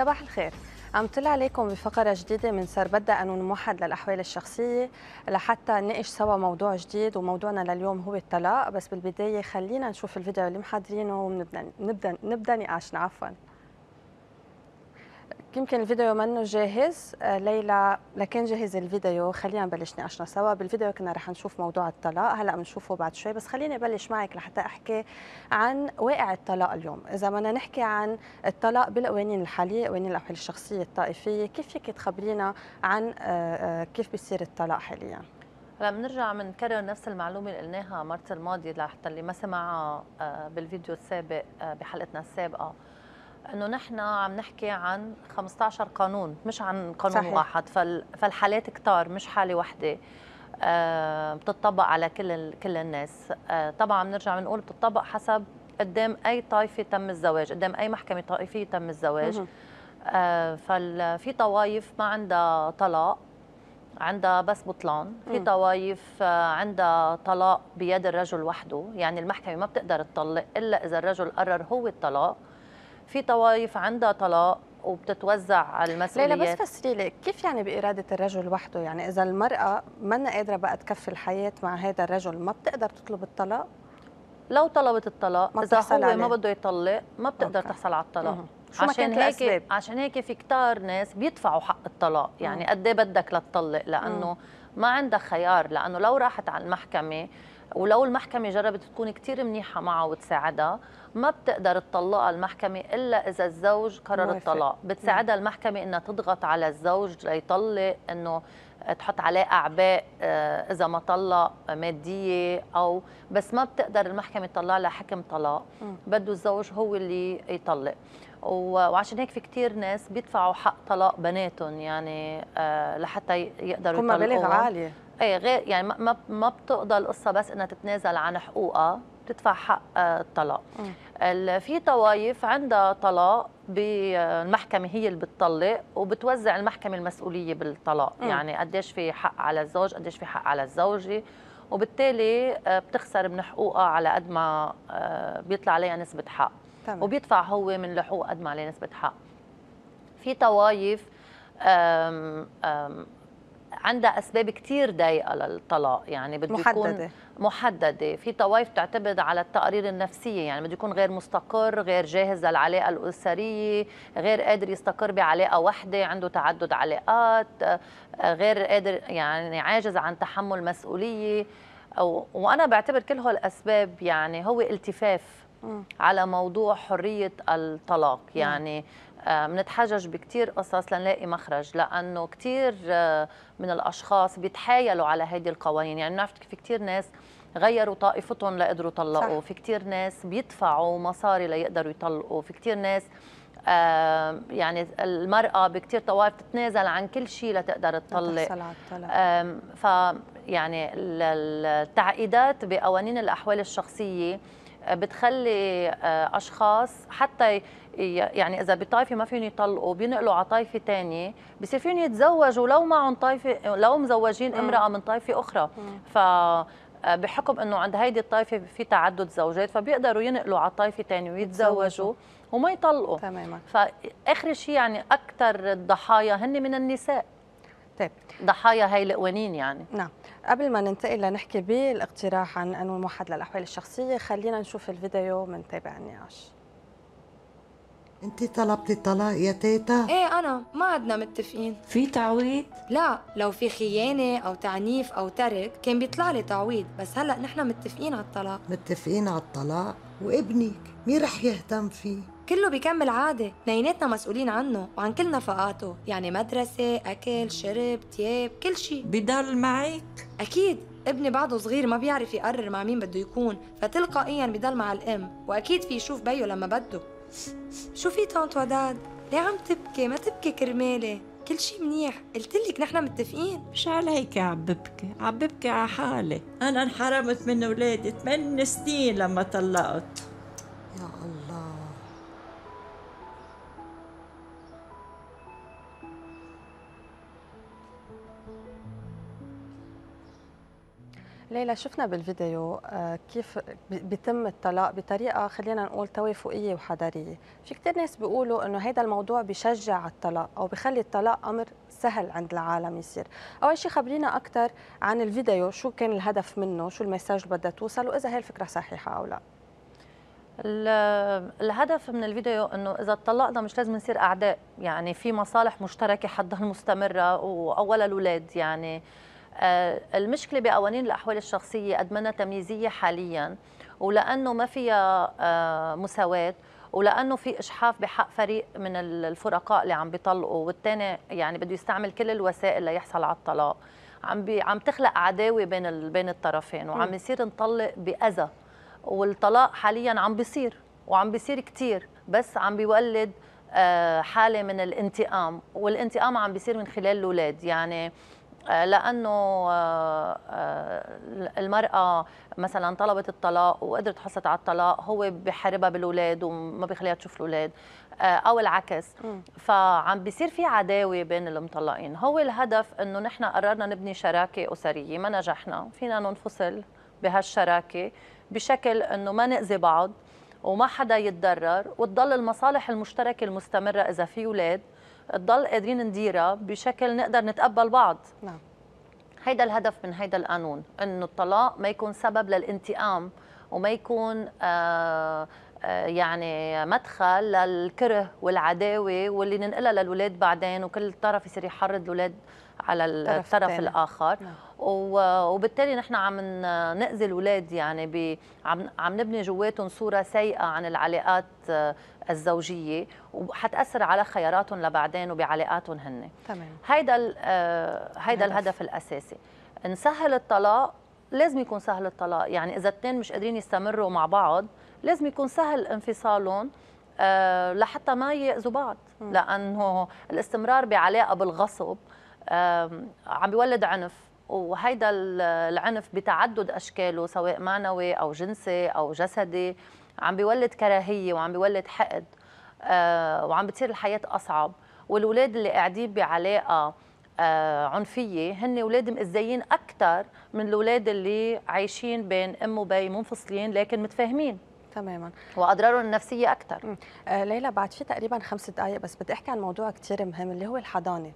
صباح الخير. عم طلع عليكم بفقرة جديدة من سربدة قانون موحد للأحوال الشخصية لحتى نناقش سوا موضوع جديد وموضوعنا لليوم هو الطلاق. بس بالبداية خلينا نشوف الفيديو اللي محضرينه ونبدأ نبدأ نبدأ نقاشنا عفواً. يمكن الفيديو منه جاهز؟ آه، ليلى لكن جاهز الفيديو. خلينا نبلش نقاشنا سوا. بالفيديو كنا رح نشوف موضوع الطلاق. هلا بنشوفه بعد شوي بس خليني أبلش معك لحتى أحكي عن واقع الطلاق اليوم. إذا بدنا نحكي عن الطلاق بالقوانين الحالية قوانين الاحوال الشخصية الطائفية كيف فيك تخبرينا عن آه، آه، كيف بيصير الطلاق حاليا؟ هلا بنرجع بنكرر نفس المعلومة اللي قلناها مرة الماضية لحتى اللي ما سمعها بالفيديو السابق بحلقتنا السابقة. إنه نحن عم نحكي عن 15 قانون مش عن قانون صحيح. واحد. فالحالات كتار مش حالة وحدة. آه، بتطبق على كل كل الناس. آه، طبعا بنرجع بنقول بتطبق حسب قدام أي طائفة تم الزواج قدام أي محكمة طائفية تم الزواج. آه، ففي طوائف ما عندها طلاق عندها بس بطلان. في طوائف عندها طلاق بيد الرجل وحده. يعني المحكمة ما بتقدر تطلق إلا إذا الرجل قرر هو الطلاق. في طوائف عندها طلاق وبتتوزع على المسؤوليات. ليلى بس فسري لي كيف يعني بإرادة الرجل وحده؟ يعني إذا المرأة ما قادرة بقى تكفي الحياة مع هذا الرجل ما بتقدر تطلب الطلاق؟ لو طلبت الطلاق ما إذا هو عليه. ما بده يطلق ما بتقدر أوكي. تحصل على الطلاق. شو عشان هيك الأسباب؟ عشان هيك في كتار ناس بيدفعوا حق الطلاق. يعني قد إيه بدك لتطلق؟ لأنه ما عندها خيار لأنه لو راحت على المحكمة ولو المحكمة جربت تكون كتير منيحة معها وتساعدها ما بتقدر تطلقها المحكمة إلا إذا الزوج قرر الطلاق. بتساعدها المحكمة إنها تضغط على الزوج ليطلق إنه تحط عليه أعباء آه، إذا ما طلق مادية أو بس ما بتقدر المحكمة تطلع لها حكم طلاق. بده الزوج هو اللي يطلق. وعشان هيك في كتير ناس بيدفعوا حق طلاق بناتهم يعني آه، لحتى يقدروا يطلقوا مبالغ عالية. إيه غير يعني ما ما بتقضى القصة بس إنها تتنازل عن حقوقها بتدفع حق آه، الطلاق. في طوائف عندها طلاق بالمحكمه هي اللي بتطلق وبتوزع المحكمة المسؤولية بالطلاق. م. يعني قديش في حق على الزوج قديش في حق على الزوجة. وبالتالي آه، بتخسر من حقوقها على قد ما آه، بيطلع عليها نسبة حق. تمام. وبيدفع هو من الحقوق قد ما عليه نسبة حق. في طوائف عندها أسباب كثير ضيقه للطلاق يعني بده. يكون محددة في طوائف تعتمد على التقارير النفسية يعني بده يكون غير مستقر غير جاهز للعلاقة الأسرية غير قادر يستقر بعلاقة واحدة عنده تعدد علاقات غير قادر يعني عاجز عن تحمل مسؤولية وأنا بعتبر كل هالاسباب يعني هو التفاف على موضوع حرية الطلاق. يعني بنتحجج بكثير قصص لنلاقي مخرج لأنه كثير آه، من الأشخاص بيتحايلوا على هذه القوانين. يعني بنعرف في كثير ناس غيروا طائفتهم ليقدروا يطلقوا. في كثير ناس بيدفعوا مصاري ليقدروا يطلقوا. في كثير ناس آه يعني المرأة بكثير طوائف تتنازل عن كل شيء لتقدر تطلق. آه ف يعني التعقيدات بقوانين الأحوال الشخصية بتخلي آه، أشخاص حتى يعني إذا بطائفه ما فيهم يطلقوا بينقلوا على طائفه ثانية بصير فيهم يتزوجوا لو معهم طائفه لو مزوجين امرأة من طائفه أخرى. ف آه، بحكم إنه عند هيدي الطائفه في تعدد زوجات فبيقدروا ينقلوا على طائفه ثانية ويتزوجوا وما يطلقوا. تماما. فاخر شيء يعني أكثر الضحايا هن من النساء. طيب ضحايا هاي القوانين يعني. نعم. قبل ما ننتقل لنحكي بالاقتراح عن قانون موحد للأحوال الشخصية خلينا نشوف الفيديو ونتابع النقاش انت طلبتي الطلاق يا تيتا؟ إيه أنا. ما عدنا متفقين. في تعويض؟ لا. لو في خيانة أو تعنيف أو ترك كان بيطلع لي تعويض. بس هلأ نحن متفقين على الطلاق. متفقين على الطلاق؟ وابنك مين رح يهتم فيه؟ كله بيكمل عادي اثنيناتنا مسؤولين عنه وعن كل نفقاته. يعني مدرسة أكل شرب تياب كل شيء بضل معك؟ أكيد. ابني بعده صغير ما بيعرف يقرر مع مين بده يكون فتلقائيا بضل مع الأم. وأكيد في يشوف بيو لما بده. شو في طنط وداد؟ ليه عم تبكي؟ ما تبكي كرمالي كل شيء منيح. قلت لك نحن متفقين. مش عليك عم ببكي. عم ببكي على حالي. أنا انحرمت من أولادي ثمان سنين لما طلقت. يا الله. ليلى شفنا بالفيديو آه، كيف بيتم الطلاق بطريقة خلينا نقول توافقية وحضارية. في كثير ناس بيقولوا إنه هذا الموضوع بيشجع على الطلاق أو بخلي الطلاق أمر سهل عند العالم يصير. أول شيء خبرينا أكثر عن الفيديو شو كان الهدف منه شو المساج اللي بدها توصل وإذا هي الفكرة صحيحة أو لا. الهدف من الفيديو إنه إذا اتطلقنا مش لازم نصير أعداء يعني في مصالح مشتركة حتضل مستمره واولها الأولاد يعني آه، المشكلة بقوانين الأحوال الشخصية قد ما تمييزية حاليا ولأنه ما فيها آه، مساواة ولأنه في إشحاف بحق فريق من الفرقاء اللي عم بيطلقوا والثاني يعني بده يستعمل كل الوسائل ليحصل على الطلاق. عم بي عم تخلق عداوة بين بين الطرفين وعم يصير نطلق بأذى والطلاق حاليا عم بيصير وعم بيصير كثير بس عم بيولد آه، حالة من الانتقام والانتقام عم بيصير من خلال الأولاد. يعني لأنه آه، المرأة مثلا طلبت الطلاق وقدرت تحصل على الطلاق هو بحاربها بالأولاد وما بيخليها تشوف الأولاد أو العكس. فعم بيصير في عداوة بين المطلقين. هو الهدف إنه نحن قررنا نبني شراكة أسرية ما نجحنا. فينا ننفصل بهالشراكة بشكل إنه ما نأذي بعض وما حدا يتضرر وتضل المصالح المشتركة المستمرة إذا في أولاد تضل قادرين نديرها بشكل نقدر نتقبل بعض. نعم. هيدا الهدف من هيدا القانون إنه الطلاق ما يكون سبب للانتقام وما يكون آه, آه، يعني مدخل للكره والعداوة واللي ننقلها للاولاد بعدين وكل طرف يصير يحرض الاولاد على الطرف. الآخر. نعم. وبالتالي نحن عم ناذي الاولاد يعني ب... عم عم نبني جواتهم صورة سيئة عن العلاقات آه، الزوجية وحتأثر على خياراتهم لبعدين وبعلاقاتهم هن تمام. هيدا آه، هيدا الهدف الأساسي. نسهل الطلاق لازم يكون سهل الطلاق. يعني إذا الاثنين مش قادرين يستمروا مع بعض لازم يكون سهل انفصالهم أه لحتى ما يأذوا بعض. م. لأنه الاستمرار بعلاقة بالغصب عم بيولد عنف. وهيدا العنف بتعدد أشكاله سواء معنوي أو جنسي أو جسدي. عم بيولد كراهية وعم بيولد حقد آه، وعم بتصير الحياة أصعب. والاولاد اللي قاعدين بعلاقة آه، عنفية هن أولاد مأذيين أكثر من الاولاد اللي عايشين بين أم وبي منفصلين لكن متفاهمين. تماما. وأضرارهم النفسية أكثر آه ليلى بعد في تقريبا خمس دقائق بس بدي أحكي عن موضوع كثير مهم اللي هو الحضانة.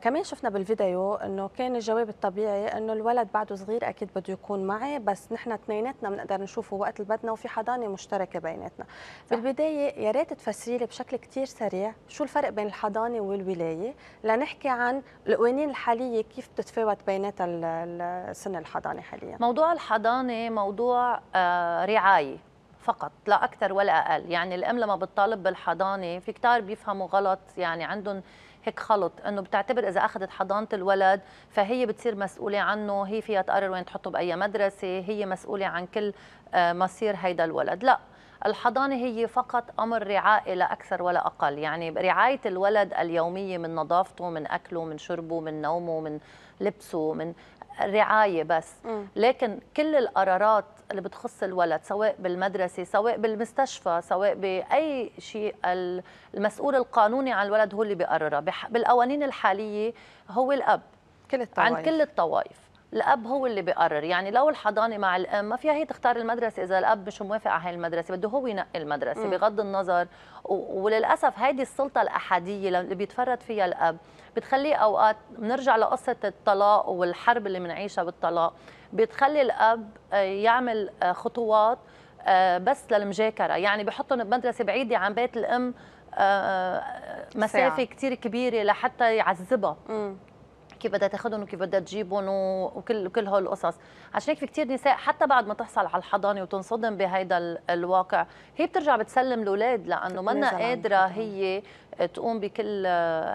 كمان شفنا بالفيديو إنه كان الجواب الطبيعي إنه الولد بعده صغير أكيد بده يكون معي بس نحن اثنيناتنا بنقدر نشوفه وقت اللي بدنا وفي حضانة مشتركة بيناتنا. بالبداية يا ريت تفسري لي بشكل كثير سريع شو الفرق بين الحضانة والولاية لنحكي عن القوانين الحالية كيف بتتفاوت بيناتها سن الحضانة حاليا. موضوع الحضانة موضوع آه رعاية. فقط لا أكثر ولا أقل. يعني الأم لما بتطالب بالحضانة في كتار بيفهموا غلط يعني عندهم هيك خلط إنه بتعتبر إذا أخذت حضانة الولد فهي بتصير مسؤولة عنه هي فيها تقرر وين تحطه بأي مدرسة هي مسؤولة عن كل آه، مصير هيدا الولد. لا الحضانة هي فقط أمر رعائي لا أكثر ولا أقل. يعني رعاية الولد اليومية من نظافته من أكله من شربه من نومه من لبسه من رعاية بس. لكن كل القرارات اللي بتخص الولد سواء بالمدرسة سواء بالمستشفى سواء بأي شيء المسؤول القانوني عن الولد هو اللي بيقررها. بالقوانين الحالية هو الأب. كل الطوائف. عن كل الطوائف. الأب هو اللي بيقرر. يعني لو الحضانة مع الأم ما فيها هي تختار المدرسة. إذا الأب مش موافق على هاي المدرسة بده هو ينقي المدرسة م. بغض النظر. وللأسف هيدي السلطة الأحادية اللي بيتفرد فيها الأب. بتخليه أوقات بنرجع لقصة الطلاق والحرب اللي بنعيشها بالطلاق. بتخلي الأب آه، يعمل آه، خطوات آه، بس للمجاكرة. يعني بحطهم بمدرسة بعيدة عن بيت الأم مسافة كثير كبيرة لحتى يعذبها. كيف بدها تاخذهم وكيف بدها تجيبهم وكل كل هول القصص. عشان هيك في كثير نساء حتى بعد ما تحصل على الحضانة وتنصدم بهيدا الواقع هي بترجع بتسلم الأولاد لأنه منا قادرة هي تقوم بكل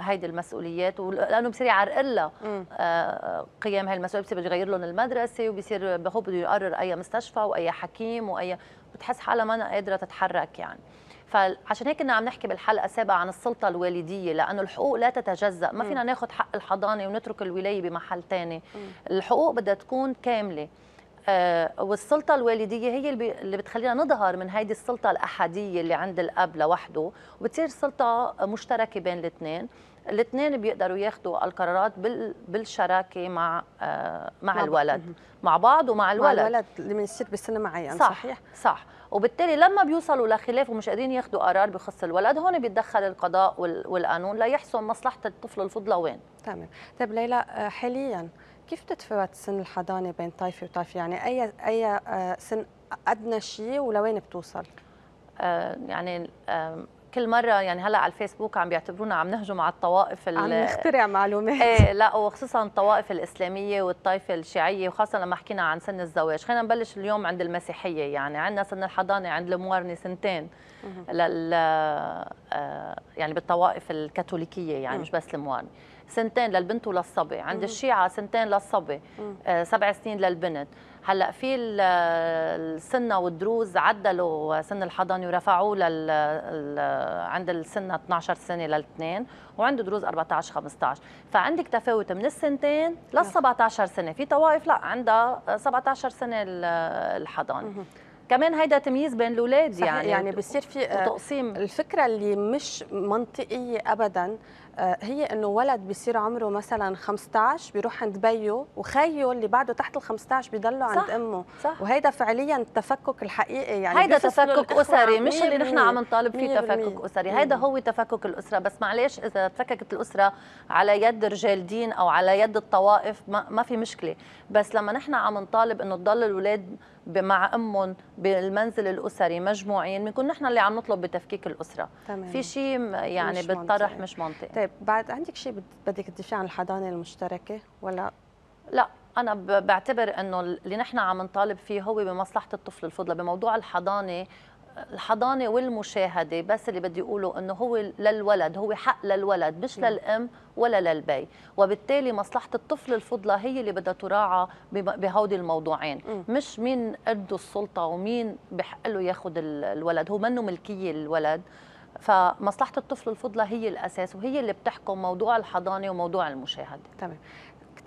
هيدي المسؤوليات لأنه بصير يعرقل لها آه، قيام هاي المسؤولية بصير بده يغير لهم المدرسة وبصير هو بده يقرر أي مستشفى وأي حكيم وأي بتحس حالها ما قادرة تتحرك يعني. فعشان هيك كنا عم نحكي بالحلقة السابقه عن السلطة الوالدية لأنه الحقوق لا تتجزأ. ما فينا ناخذ حق الحضانة ونترك الولاية بمحل ثاني الحقوق بدها تكون كاملة. آه والسلطة الوالدية هي اللي بتخلينا نظهر من هيدي السلطة الأحادية اللي عند الأب لوحده وبتصير سلطة مشتركة بين الاثنين. الاثنين بيقدروا ياخذوا القرارات بال- بالشراكة مع آه، مع مع- الولد. مع بعض ومع مع الولد. الولد اللي بيصير بسن معين صح صحيح؟ صح. وبالتالي لما بيوصلوا لخلاف ومش قادرين ياخذوا قرار بخص الولد هون بيتدخل القضاء وال- والقانون ليحسم مصلحة الطفل الفضلى وين. تمام. طيب ليلى آه، حاليا كيف تتفاوت سن الحضانة بين طائفه وطائفه يعني أي أي آه، سن أدنى شيء ولوين بتوصل؟ يعني كل مرة يعني هلأ على الفيسبوك عم بيعتبرونا عم نهجم على الطوائف ال- عم نخترع معلومات. إيه لا وخصوصا الطوائف الإسلامية والطائفة الشيعية وخاصة لما حكينا عن سن الزواج. خلينا نبلش اليوم عند المسيحية يعني عندنا سن الحضانة عند الموارنة سنتين لل آه، يعني بالطوائف الكاثوليكية يعني مش بس الموارنة. سنتين للبنت وللصبي. عند الشيعة سنتين للصبي. آه، سبع سنين للبنت. هلا في ال- السنة والدروز عدلوا سن الحضانة ورفعوه لل عند السنة 12 سنة للاثنين وعنده دروز 14 15 فعندك تفاوت من السنتين لل 17 سنة. في طوائف لا عندها 17 سنة ال- الحضانة. كمان هيدا تمييز بين الأولاد صحيح يعني يعني بصير في آه، وتقسيم الفكرة اللي مش منطقية أبدا آه، هي إنه ولد بيصير عمره مثلا 15 بيروح عند بيه وخيه اللي بعده تحت ال 15 بيضلوا عند صح، أمه صح وهيدا فعليا التفكك الحقيقي يعني هيدا تفكك أسري مش اللي نحن 100%. عم نطالب فيه 100%. تفكك أسري. هيدا هو تفكك الأسرة بس معلش إذا تفككت الأسرة على يد رجال دين أو على يد الطوائف ما, ما في مشكلة بس لما نحن عم نطالب إنه تضل الأولاد مع امهم بالمنزل الأسري مجموعين بنكون نحن اللي عم نطلب بتفكيك الأسرة تمام. في شيء يعني مش بتطرح منطقي. مش منطقي طيب بعد عندك شيء بد- بدك تدافعي عن الحضانة المشتركة ولا لا أنا بعتبر إنه اللي نحن عم نطالب فيه هو بمصلحة الطفل الفضلى بموضوع الحضانة الحضانة والمشاهدة بس اللي بدي أقوله إنه هو للولد هو حق للولد مش للأم ولا للبي. وبالتالي مصلحة الطفل الفضلى هي اللي بدها تراعى بهودي الموضوعين. مم. مش مين قده السلطة ومين بحق له ياخذ ال- الولد هو منه ملكية الولد. فمصلحة الطفل الفضلى هي الأساس وهي اللي بتحكم موضوع الحضانة وموضوع المشاهدة. تمام.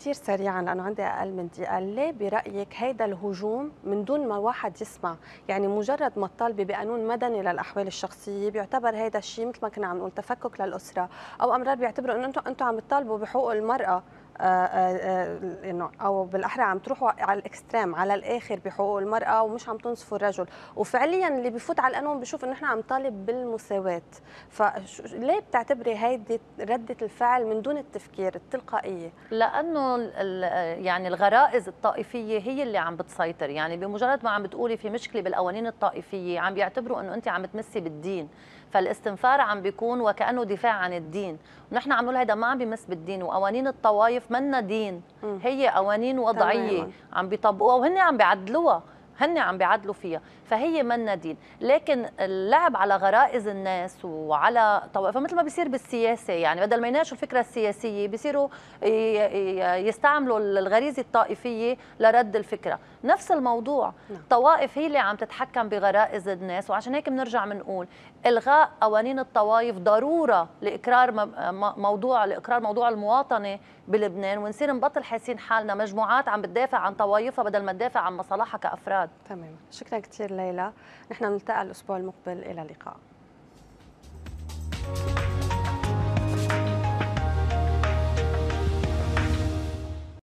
كثير سريعا لأنه عندي أقل من دقيقة. ليه برأيك هيدا الهجوم من دون ما واحد يسمع؟ يعني مجرد ما تطالبي بقانون مدني للأحوال الشخصية بيعتبر هيدا الشيء مثل ما كنا عم نقول تفكك للأسرة أو أمرار بيعتبروا إنه أنتم أنتم عم تطالبوا بحقوق المرأة. إنه أو بالأحرى عم تروحوا على الإكستريم على الآخر بحقوق المرأة ومش عم تنصفوا الرجل. وفعليا اللي بيفوت على القانون بشوف إنه نحن عم نطالب بالمساواة. فليه بتعتبري هيدي ردة الفعل من دون التفكير التلقائية؟ لأنه يعني الغرائز الطائفية هي اللي عم بتسيطر. يعني بمجرد ما عم بتقولي في مشكلة بالقوانين الطائفية عم بيعتبروا إنه انت عم تمسي بالدين. فالاستنفار عم بيكون وكأنه دفاع عن الدين ونحن عم نقول هذا ما عم بيمس بالدين وقوانين الطوائف منا دين. هي قوانين وضعية. عم بيطبقوها وهن عم بيعدلوها هن عم بيعدلوا فيها فهي منا دين لكن اللعب على غرائز الناس وعلى طوائف مثل ما بيصير بالسياسة يعني بدل ما يناقشوا الفكرة السياسية بيصيروا يستعملوا الغريزة الطائفية لرد الفكرة. نفس الموضوع نعم. الطوائف هي اللي عم تتحكم بغرائز الناس وعشان هيك بنرجع بنقول إلغاء قوانين الطوائف ضرورة لإقرار موضوع لإقرار موضوع المواطنة بلبنان ونصير نبطل حاسين حالنا. مجموعات عم بتدافع عن طوائفها بدل ما تدافع عن مصالحها كأفراد. تمام. شكرا كثير ليلى. نحن نلتقى الأسبوع المقبل. إلى اللقاء.